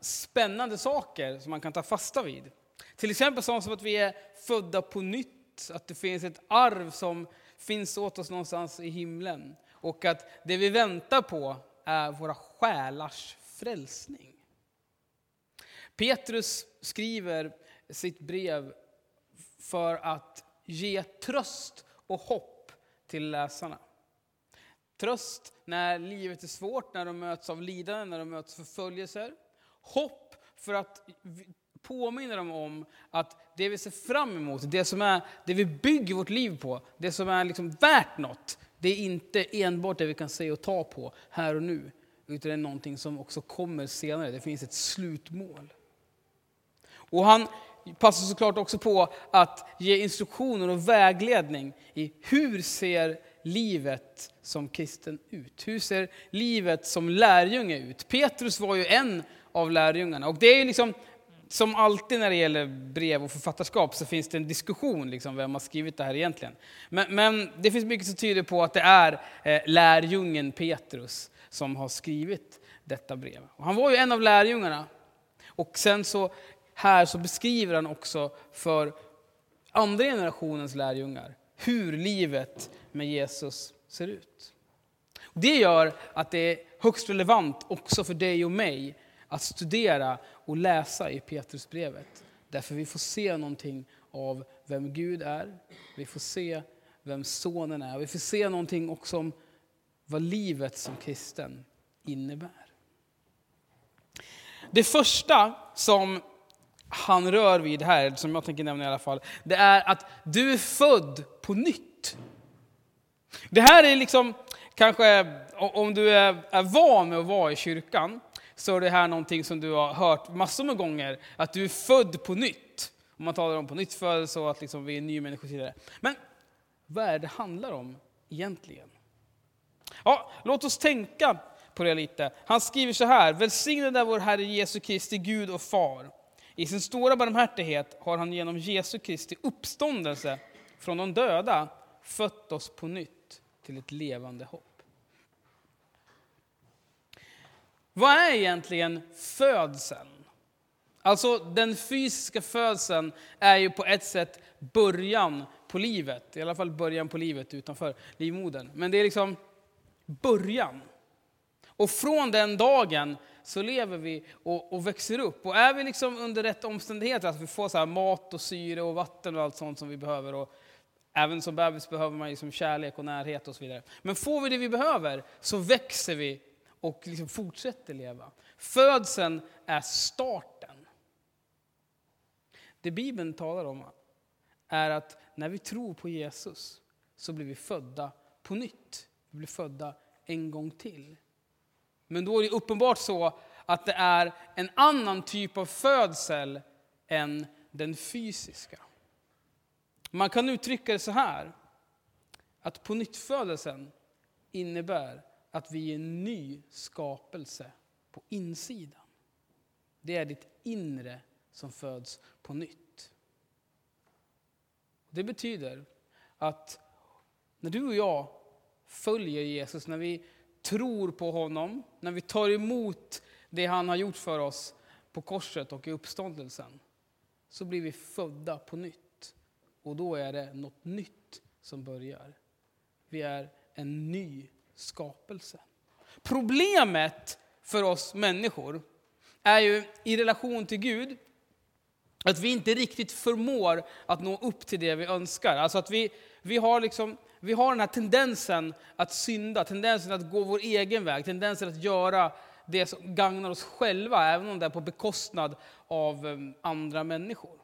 spännande saker som man kan ta fasta vid. Till exempel sånt som att vi är födda på nytt, att det finns ett arv som finns åt oss någonstans i himlen. Och att det vi väntar på är våra själars frälsning. Petrus skriver sitt brev för att ge tröst och hopp till läsarna. Tröst när livet är svårt, när de möts av lidande, när de möts av förföljelser. Hopp för att påminna dem om att det vi ser fram emot, det, som är, det vi bygger vårt liv på, det som är liksom värt något, det är inte enbart det vi kan se och ta på här och nu, utan det är någonting som också kommer senare. Det finns ett slutmål. Och han passar såklart också på att ge instruktioner och vägledning i hur ser livet som kristen ut? Hur ser livet som lärjunge ut? Petrus var ju en av lärjungarna. Och det är liksom, som alltid när det gäller brev och författarskap så finns det en diskussion, liksom, vem har skrivit det här egentligen. Men, men det finns mycket som tyder på att det är eh, lärjungen Petrus som har skrivit detta brev. Och han var ju en av lärjungarna. Och sen så här så beskriver han också för andra generationens lärjungar hur livet med Jesus ser ut. Det gör att det är högst relevant också för dig och mig att studera och läsa i Petrusbrevet. Därför vi får se någonting av vem Gud är, vi får se vem Sonen är, vi får se någonting också om vad livet som kristen innebär. Det första som han rör vid här, som jag tänker nämna i alla fall, det är att du är född på nytt. Det här är liksom, kanske om du är, är van med att vara i kyrkan, så är det här någonting som du har hört massor med gånger, att du är född på nytt. Om man talar om på nytt födelse och att liksom vi är nya människor tidigare. Men vad är det det handlar om egentligen? Ja, låt oss tänka på det lite. Han skriver så här, välsignad är vår Herre Jesu Kristi Gud och Far. I sin stora barmhärtighet har han genom Jesu Kristi uppståndelse från de döda fött oss på nytt till ett levande hopp. Vad är egentligen födseln? Alltså den fysiska födseln är ju på ett sätt början på livet. I alla fall början på livet utanför livmodern. Men det är liksom början. Och från den dagen så lever vi och, och, växer upp. Och är vi liksom under rätt omständigheter, att vi får så mat och syre och vatten och allt sånt som vi behöver. Och även som bebis behöver man liksom kärlek och närhet och så vidare. Men får vi det vi behöver så växer vi och liksom fortsätter leva. Födseln är starten. Det Bibeln talar om är att när vi tror på Jesus så blir vi födda på nytt. Vi blir födda en gång till. Men då är det uppenbart så att det är en annan typ av födsel än den fysiska. Man kan uttrycka det så här, att på nyttfödelsen innebär att vi är en ny skapelse på insidan. Det är ditt inre som föds på nytt. Det betyder att när du och jag följer Jesus, när vi tror på honom, när vi tar emot det han har gjort för oss på korset och i uppståndelsen, så blir vi födda på nytt. Och då är det något nytt som börjar. Vi är en ny skapelse. Problemet för oss människor är ju i relation till Gud att vi inte riktigt förmår att nå upp till det vi önskar. Alltså att vi, vi, har liksom, vi har den här tendensen att synda, tendensen att gå vår egen väg, tendensen att göra det som gagnar oss själva, även om det är på bekostnad av ehm, andra människor.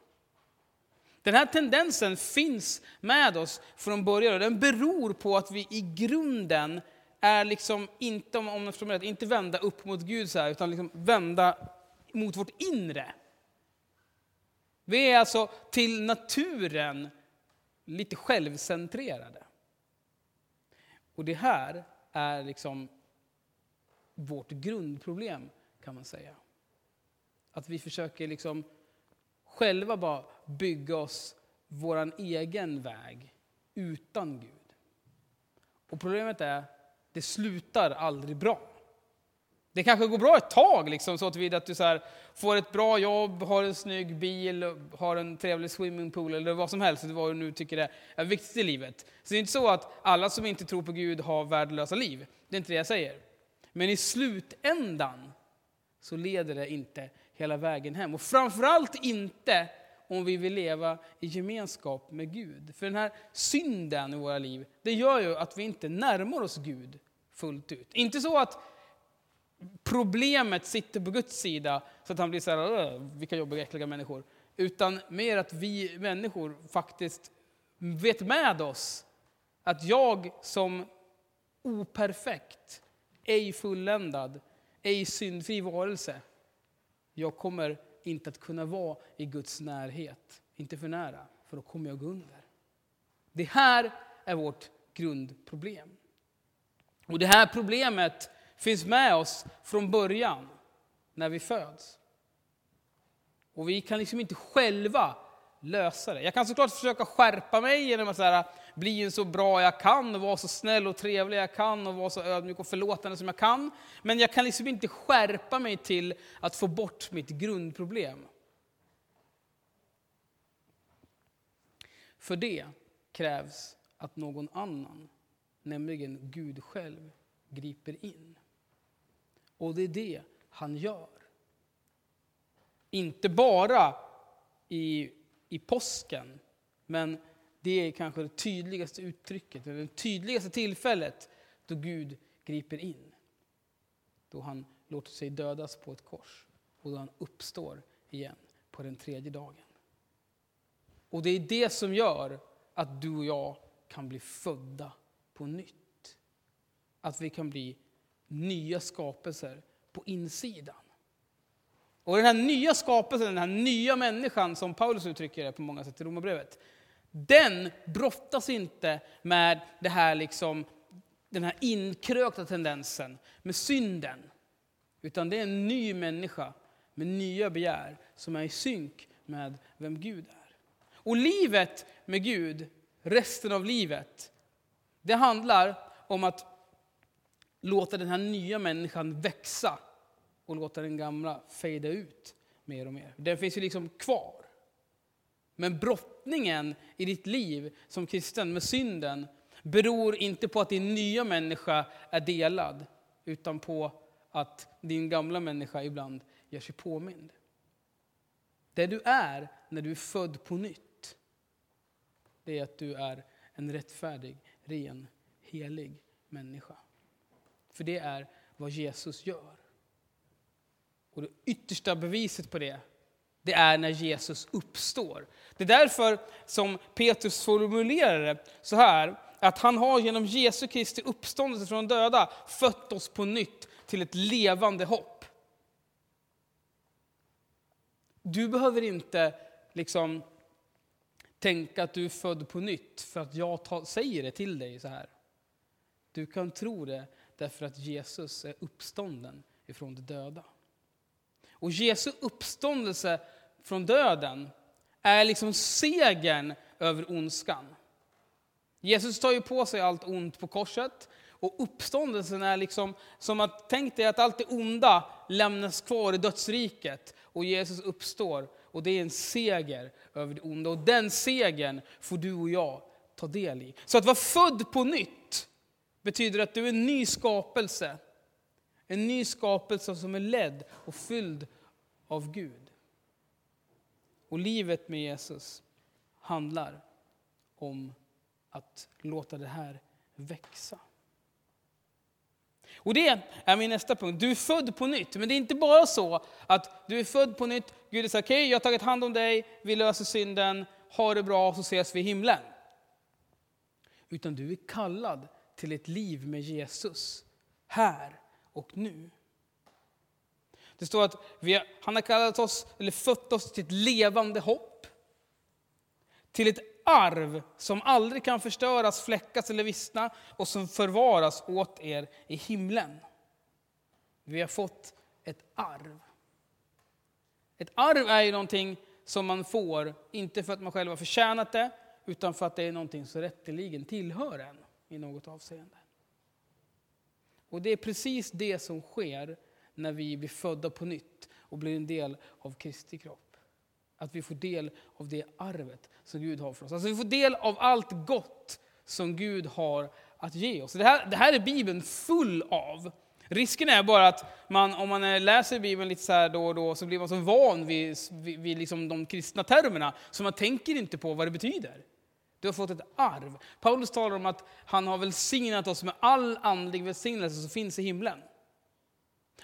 Den här tendensen finns med oss från början och den beror på att vi i grunden är liksom inte, om jag förstår inte vända upp mot Gud så här, utan liksom vända mot vårt inre. Vi är alltså till naturen lite självcentrerade. Och det här är liksom vårt grundproblem kan man säga. Att vi försöker liksom själva bara bygga oss vår egen väg utan Gud. Och problemet är det slutar aldrig bra. Det kanske går bra ett tag, liksom, så att du så här, får ett bra jobb, har en snygg bil, har en trevlig swimmingpool eller vad som helst, vad du nu tycker är viktigt i livet. Så det är inte så att alla som inte tror på Gud har värdelösa liv. Det är inte det jag säger. Men i slutändan så leder det inte hela vägen hem. Och framförallt inte om vi vill leva i gemenskap med Gud. För den här synden i våra liv, det gör ju att vi inte närmar oss Gud fullt ut. Inte så att problemet sitter på Guds sida, så att han blir så här, vilka jobbiga äckliga människor. Utan mer att vi människor faktiskt vet med oss att jag som operfekt, ej fulländad, ej syndfri varelse, jag kommer inte att kunna vara i Guds närhet. Inte för nära, för då kommer jag gå under. Det här är vårt grundproblem. Och det här problemet finns med oss från början, när vi föds. Och vi kan liksom inte själva lösa det. Jag kan såklart försöka skärpa mig genom att här, bli så bra jag kan, och vara så snäll och trevlig jag kan, och vara så ödmjuk och förlåtande som jag kan. Men jag kan liksom inte skärpa mig till att få bort mitt grundproblem. För det krävs att någon annan, nämligen Gud själv, griper in. Och det är det han gör. Inte bara i, i påsken, men det är kanske det tydligaste uttrycket, det tydligaste tillfället då Gud griper in. Då han låter sig dödas på ett kors och då han uppstår igen på den tredje dagen. Och det är det som gör att du och jag kan bli födda på nytt. Att vi kan bli nya skapelser på insidan. Och den här nya skapelsen, den här nya människan som Paulus uttrycker det på många sätt i Romarbrevet, den brottas inte med det här liksom, den här inkrökta tendensen, med synden. Utan det är en ny människa med nya begär som är i synk med vem Gud är. Och livet med Gud, resten av livet, det handlar om att låta den här nya människan växa och låta den gamla fejda ut mer och mer. Den finns ju liksom kvar. Men brottningen i ditt liv som kristen med synden beror inte på att din nya människa är delad, utan på att din gamla människa ibland gör sig påmind. Det du är när du är född på nytt, det är att du är en rättfärdig, ren, helig människa. För det är vad Jesus gör. Och det yttersta beviset på det, det är när Jesus uppstår. Det är därför som Petrus formulerar det så här, att han har genom Jesu Kristi uppståndelse från de döda fött oss på nytt till ett levande hopp. Du behöver inte liksom tänka att du är född på nytt för att jag säger det till dig så här. Du kan tro det därför att Jesus är uppstånden ifrån de döda. Och Jesu uppståndelse från döden är liksom segern över ondskan. Jesus tar ju på sig allt ont på korset och uppståndelsen är liksom som att, tänk dig att allt det onda lämnas kvar i dödsriket och Jesus uppstår och det är en seger över det onda och den segern får du och jag ta del i. Så att vara född på nytt betyder att du är en ny skapelse. En ny skapelse som är ledd och fylld av Gud. Och livet med Jesus handlar om att låta det här växa. Och det är min nästa punkt. Du är född på nytt. Men det är inte bara så att du är född på nytt. Gud säger okej, okay, jag har tagit hand om dig, vi löser synden, ha det bra så ses vi i himlen. Utan du är kallad till ett liv med Jesus, här och nu. Det står att vi, han har kallat oss, eller fött oss till ett levande hopp. Till ett arv som aldrig kan förstöras, fläckas eller vissna och som förvaras åt er i himlen. Vi har fått ett arv. Ett arv är ju någonting som man får, inte för att man själv har förtjänat det, utan för att det är någonting som rätteligen tillhör en i något avseende. Och det är precis det som sker när vi blir födda på nytt och blir en del av Kristi kropp. Att vi får del av det arvet som Gud har för oss. Alltså vi får del av allt gott som Gud har att ge oss. Det här, det här är Bibeln full av. Risken är bara att man, om man läser Bibeln lite så här då och då så blir man så van vid, vid, vid liksom de kristna termerna så man tänker inte på vad det betyder. Du har fått ett arv. Paulus talar om att han har välsignat oss med all andlig välsignelse som finns i himlen.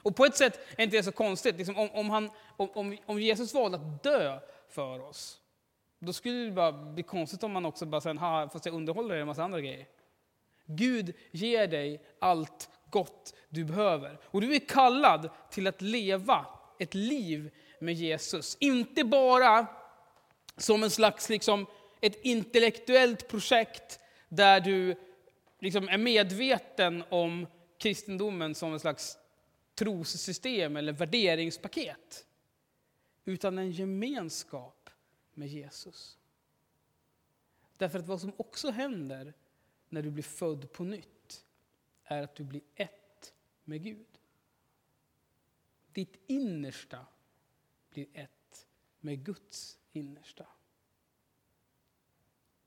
Och på ett sätt är inte det så konstigt. Liksom om, om, han, om, om Jesus valde att dö för oss, då skulle det bara bli konstigt om man också bara sen, ha, fast jag underhåller er en massa andra grejer. Gud ger dig allt gott du behöver. Och du är kallad till att leva ett liv med Jesus. Inte bara som en slags liksom, ett intellektuellt projekt där du liksom är medveten om kristendomen som en slags trossystem eller värderingspaket. Utan en gemenskap med Jesus. Därför att vad som också händer när du blir född på nytt är att du blir ett med Gud. Ditt innersta blir ett med Guds innersta.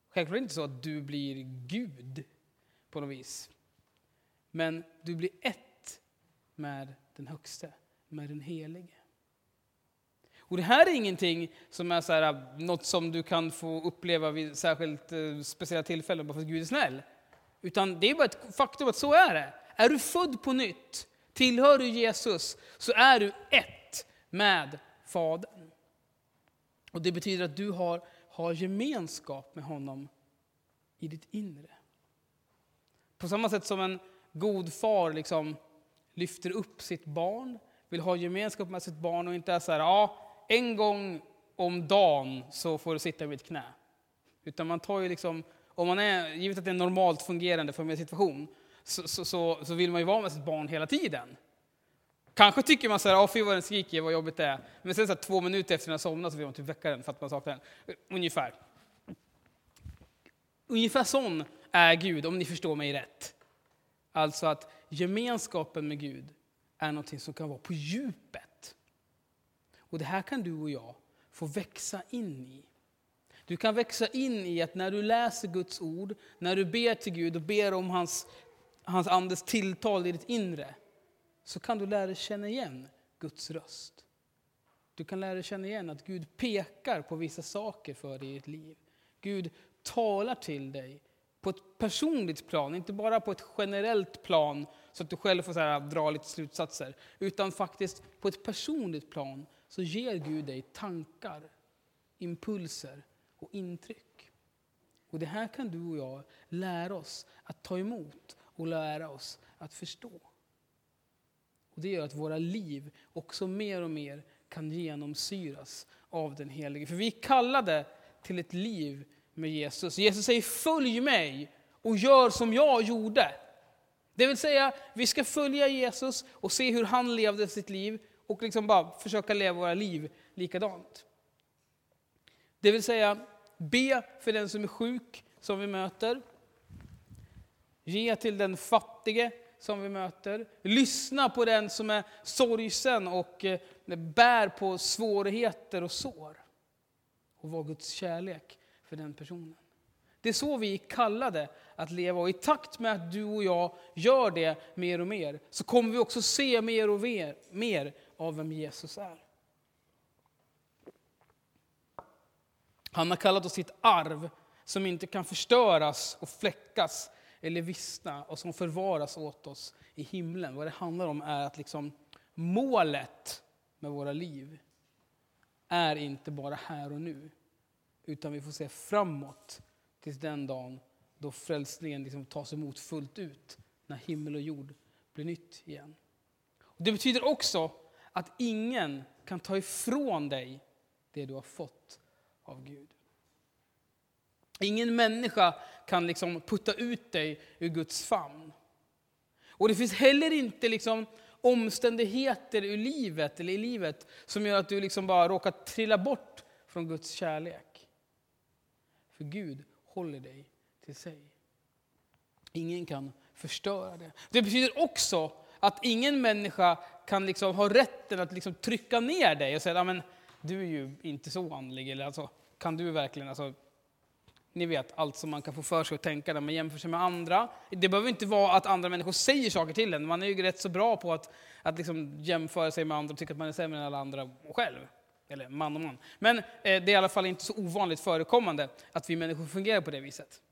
Självklart är det inte så att du blir Gud på något vis. Men du blir ett med den högste, med den helige. Och det här är ingenting som är så här, äh, något som du kan få uppleva vid särskilt eh, speciella tillfällen bara för att Gud är snäll. Utan det är bara ett faktum att så är det. Är du född på nytt, tillhör du Jesus, så är du ett med Fadern. Och Det betyder att du har, har gemenskap med honom i ditt inre. På samma sätt som en god far liksom lyfter upp sitt barn, vill ha gemenskap med sitt barn och inte är så här, ja, en gång om dagen så får du sitta i mitt knä. Utan man tar ju liksom, om man är, givet att det är en normalt fungerande familjesituation, så, så, så, så, vill man ju vara med sitt barn hela tiden. Kanske tycker man så här, fy vad den skriker, vad jobbigt det är. Men sen så här, två minuter efter att den somnat så vill man typ väcka den för att man saknar den. Ungefär. Ungefär sån är Gud, om ni förstår mig rätt. Alltså att gemenskapen med Gud är något som kan vara på djupet. Och det här kan du och jag få växa in i. Du kan växa in i att när du läser Guds ord, när du ber till Gud och ber om hans, hans andes tilltal i ditt inre, så kan du lära dig känna igen Guds röst. Du kan lära dig känna igen att Gud pekar på vissa saker för dig i ditt liv. Gud talar till dig på ett personligt plan, inte bara på ett generellt plan så att du själv får så här, dra lite slutsatser, utan faktiskt på ett personligt plan så ger Gud dig tankar, impulser och intryck. Och Det här kan du och jag lära oss att ta emot och lära oss att förstå. Och Det gör att våra liv också mer och mer kan genomsyras av den Helige. För vi är kallade till ett liv med Jesus. Jesus säger följ mig och gör som jag gjorde. Det vill säga, vi ska följa Jesus och se hur han levde sitt liv och liksom bara försöka leva våra liv likadant. Det vill säga, be för den som är sjuk som vi möter. Ge till den fattige som vi möter. Lyssna på den som är sorgsen och eh, bär på svårigheter och sår. Och var Guds kärlek för den personen. Det är så vi är kallade att leva och i takt med att du och jag gör det mer och mer så kommer vi också se mer och mer, mer av vem Jesus är. Han har kallat oss till ett arv som inte kan förstöras och fläckas eller vissna och som förvaras åt oss i himlen. Vad det handlar om är att liksom målet med våra liv är inte bara här och nu, utan vi får se framåt tills den dagen då frälsningen liksom tas emot fullt ut, när himmel och jord blir nytt igen. Det betyder också att ingen kan ta ifrån dig det du har fått av Gud. Ingen människa kan liksom putta ut dig ur Guds famn. Och det finns heller inte liksom omständigheter i livet, eller i livet som gör att du liksom bara råkar trilla bort från Guds kärlek. För Gud håller dig till sig. Ingen kan förstöra det. Det betyder också att ingen människa kan liksom ha rätten att liksom trycka ner dig och säga, men du är ju inte så andlig, eller alltså, kan du verkligen, alltså, ni vet allt som man kan få för sig att tänka när man jämför sig med andra. Det behöver inte vara att andra människor säger saker till en, man är ju rätt så bra på att, att liksom jämföra sig med andra och tycka att man är sämre än alla andra själv. Eller man och man. Men eh, det är i alla fall inte så ovanligt förekommande att vi människor fungerar på det viset.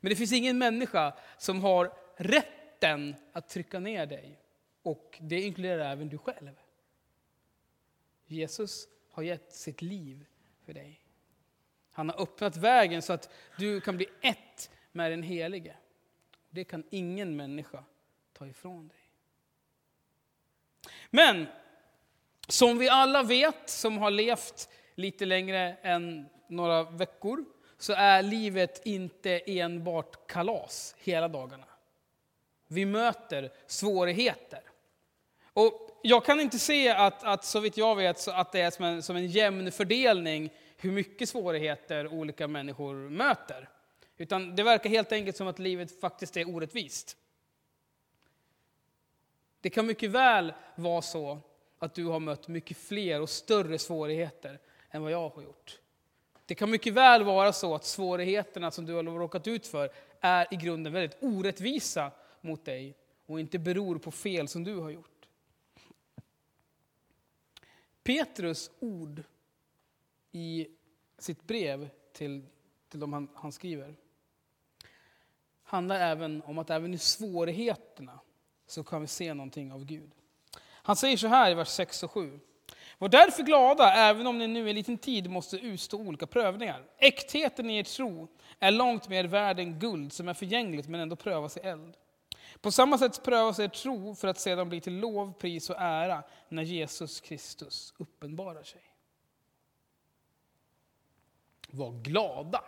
Men det finns ingen människa som har rätten att trycka ner dig. Och det inkluderar även du själv. Jesus har gett sitt liv för dig. Han har öppnat vägen så att du kan bli ett med den Helige. Det kan ingen människa ta ifrån dig. Men som vi alla vet, som har levt lite längre än några veckor, så är livet inte enbart kalas hela dagarna. Vi möter svårigheter. Och jag kan inte se att, att så vitt jag vet, att det är som en, som en jämn fördelning hur mycket svårigheter olika människor möter. Utan det verkar helt enkelt som att livet faktiskt är orättvist. Det kan mycket väl vara så att du har mött mycket fler och större svårigheter än vad jag har gjort. Det kan mycket väl vara så att svårigheterna som du har råkat ut för är i grunden väldigt orättvisa mot dig och inte beror på fel som du har gjort. Petrus ord i sitt brev till, till de han, han skriver handlar även om att även i svårigheterna så kan vi se någonting av Gud. Han säger så här i vers 6 och 7. Var därför glada, även om ni nu en liten tid måste utstå olika prövningar. Äktheten i er tro är långt mer värd än guld som är förgängligt men ändå prövas i eld. På samma sätt prövas er tro för att sedan bli till lov, pris och ära när Jesus Kristus uppenbarar sig. Var glada.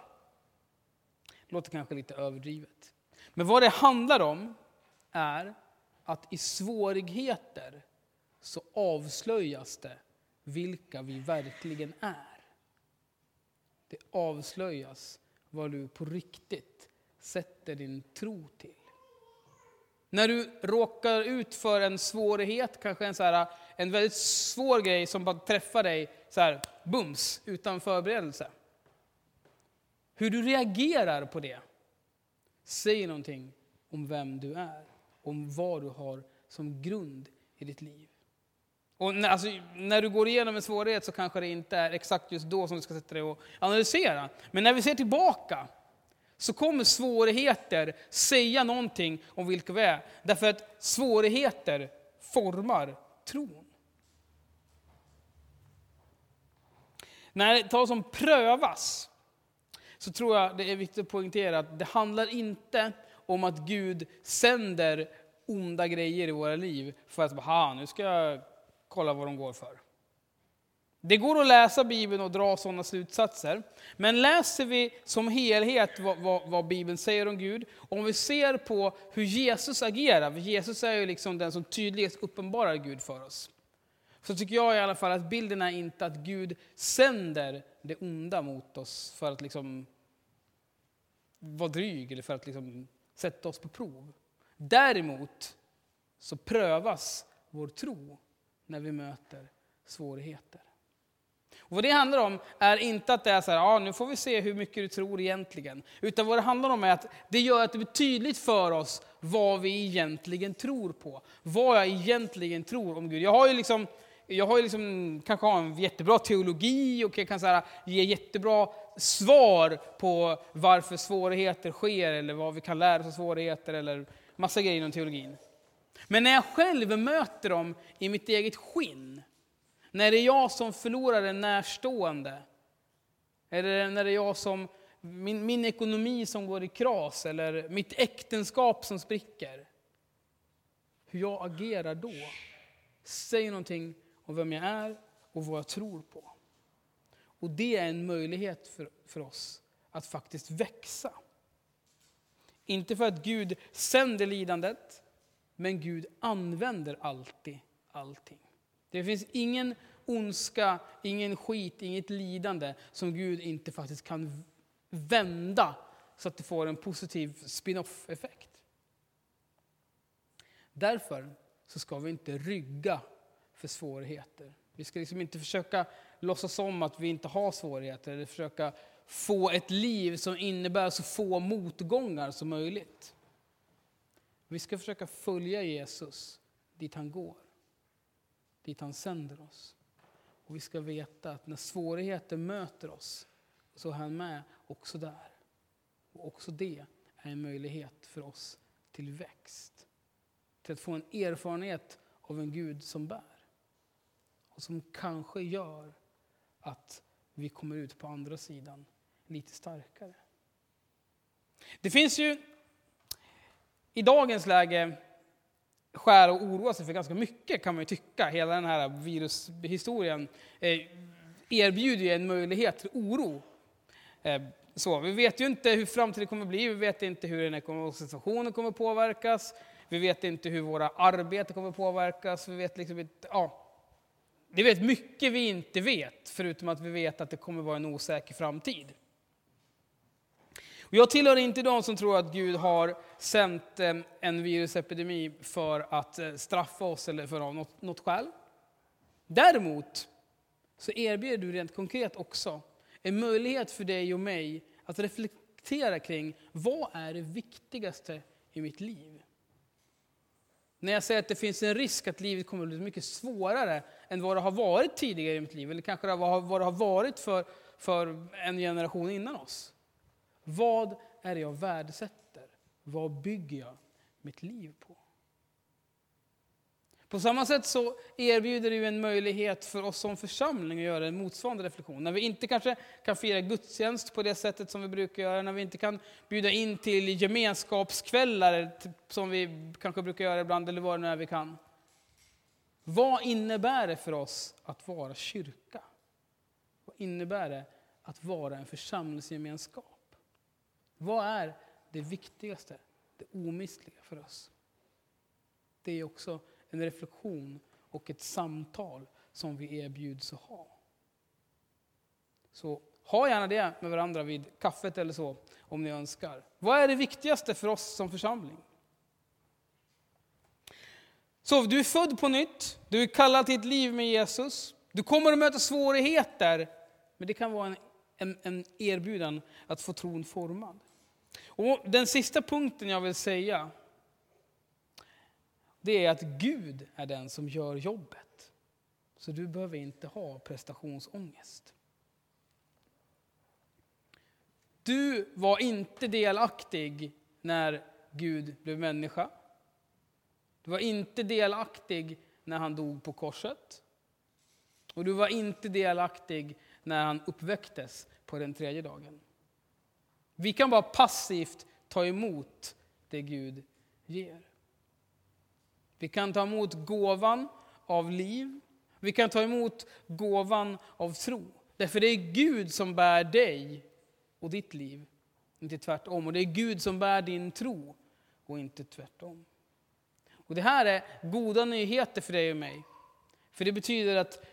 Låter kanske lite överdrivet. Men vad det handlar om är att i svårigheter så avslöjas det vilka vi verkligen är. Det avslöjas vad du på riktigt sätter din tro till. När du råkar ut för en svårighet, kanske en, så här, en väldigt svår grej som bara träffar dig så här, bums, utan förberedelse. Hur du reagerar på det säger någonting om vem du är, om vad du har som grund i ditt liv. Och när, alltså, när, du går igenom en svårighet så kanske det inte är exakt just då som du ska sätta dig och analysera. Men när vi ser tillbaka så kommer svårigheter säga någonting om vilka vi är. Därför att svårigheter formar tron. När det talas om prövas så tror jag det är viktigt att poängtera att det handlar inte om att Gud sänder onda grejer i våra liv för att bara, nu ska jag kolla vad de går för. Det går att läsa Bibeln och dra sådana slutsatser. Men läser vi som helhet vad, vad, vad, Bibeln säger om Gud, om vi ser på hur Jesus agerar, för Jesus är ju liksom den som tydligast uppenbarar Gud för oss. Så tycker jag i alla fall att bilden är inte att Gud sänder det onda mot oss för att liksom vara dryg eller för att liksom sätta oss på prov. Däremot så prövas vår tro när vi möter svårigheter. Och vad det handlar om är inte att det är så här, ja, nu får vi se hur mycket du tror egentligen. Utan vad det handlar om är att det gör att det blir tydligt för oss vad vi egentligen tror på. Vad jag egentligen tror om Gud. Jag har ju liksom, jag har ju liksom, kanske har en jättebra teologi och jag kan så här, ge jättebra svar på varför svårigheter sker eller vad vi kan lära oss av svårigheter eller massa grejer inom teologin. Men när jag själv möter dem i mitt eget skinn, när det är jag som förlorar en närstående, eller när det är jag som, min, min ekonomi som går i kras, eller mitt äktenskap som spricker. Hur jag agerar då säger någonting om vem jag är och vad jag tror på. Och det är en möjlighet för, för oss att faktiskt växa. Inte för att Gud sänder lidandet, men Gud använder alltid allting. Det finns ingen ondska, ingen skit, inget lidande som Gud inte faktiskt kan vända så att det får en positiv spin-off-effekt. Därför så ska vi inte rygga för svårigheter. Vi ska liksom inte försöka låtsas om att vi inte har svårigheter eller försöka få ett liv som innebär så få motgångar som möjligt. Vi ska försöka följa Jesus dit han går, dit han sänder oss. Och vi ska veta att när svårigheter möter oss så är han med också där. Och också det är en möjlighet för oss till växt. Till att få en erfarenhet av en Gud som bär. Och som kanske gör att vi kommer ut på andra sidan lite starkare. Det finns ju i dagens läge skär och oroa sig för ganska mycket kan man ju tycka. Hela den här virushistorien eh, erbjuder ju en möjlighet till oro. Eh, så, vi vet ju inte hur framtiden kommer bli, vi vet inte hur den ekonomiska situationen kommer påverkas, vi vet inte hur våra arbeten kommer påverkas, vi vet liksom inte, ja. Det vet mycket vi inte vet, förutom att vi vet att det kommer vara en osäker framtid. Jag tillhör inte de som tror att Gud har sänt ehm, en virusepidemi för att eh, straffa oss eller för något, något skäl. Däremot så erbjuder du rent konkret också en möjlighet för dig och mig att reflektera kring vad är det viktigaste i mitt liv? När jag säger att det finns en risk att livet kommer att bli mycket svårare än vad det har varit tidigare i mitt liv, eller kanske vad det har varit för, för en generation innan oss. Vad är det jag värdesätter? Vad bygger jag mitt liv på? På samma sätt så erbjuder det en möjlighet för oss som församling att göra en motsvarande reflektion. När vi inte kanske kan fira gudstjänst på det sättet som vi brukar göra, när vi inte kan bjuda in till gemenskapskvällar som vi kanske brukar göra ibland, eller vad det nu är vi kan. Vad innebär det för oss att vara kyrka? Vad innebär det att vara en församlingsgemenskap? Vad är det viktigaste, det omistliga för oss? Det är också en reflektion och ett samtal som vi erbjuds att ha. Så ha gärna det med varandra vid kaffet eller så, om ni önskar. Vad är det viktigaste för oss som församling? Så du är född på nytt, du är kallad till ett liv med Jesus. Du kommer att möta svårigheter, men det kan vara en, en, en erbjudan att få tron formad. Och den sista punkten jag vill säga, det är att Gud är den som gör jobbet. Så du behöver inte ha prestationsångest. Du var inte delaktig när Gud blev människa. Du var inte delaktig när han dog på korset. Och du var inte delaktig när han uppväcktes på den tredje dagen. Vi kan bara passivt ta emot det Gud ger. Vi kan ta emot gåvan av liv. Vi kan ta emot gåvan av tro. Därför det är Gud som bär dig och ditt liv, inte tvärtom. Och det är Gud som bär din tro och inte tvärtom. Och Det här är goda nyheter för dig och mig. För det betyder att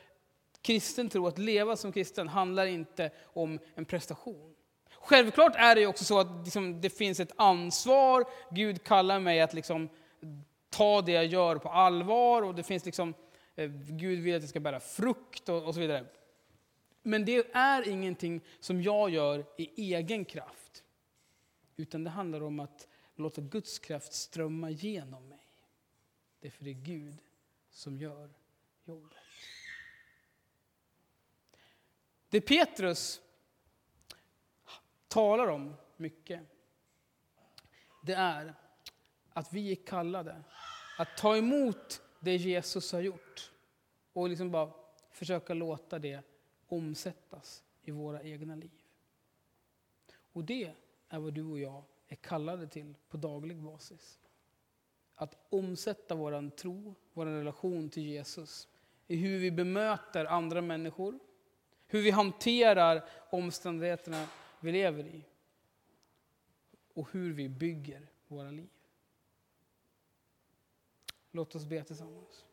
kristen tro, att leva som kristen, handlar inte om en prestation. Självklart är det också så att liksom, det finns ett ansvar. Gud kallar mig att liksom, ta det jag gör på allvar. Och det finns liksom, eh, Gud vill att jag ska bära frukt och, och så vidare. Men det är ingenting som jag gör i egen kraft. Utan det handlar om att låta Guds kraft strömma genom mig. Det är för det är Gud som gör jobbet. Det Petrus talar om mycket, det är att vi är kallade att ta emot det Jesus har gjort och liksom bara försöka låta det omsättas i våra egna liv. Och det är vad du och jag är kallade till på daglig basis. Att omsätta vår tro, vår relation till Jesus i hur vi bemöter andra människor, hur vi hanterar omständigheterna vi lever i och hur vi bygger våra liv. Låt oss be tillsammans.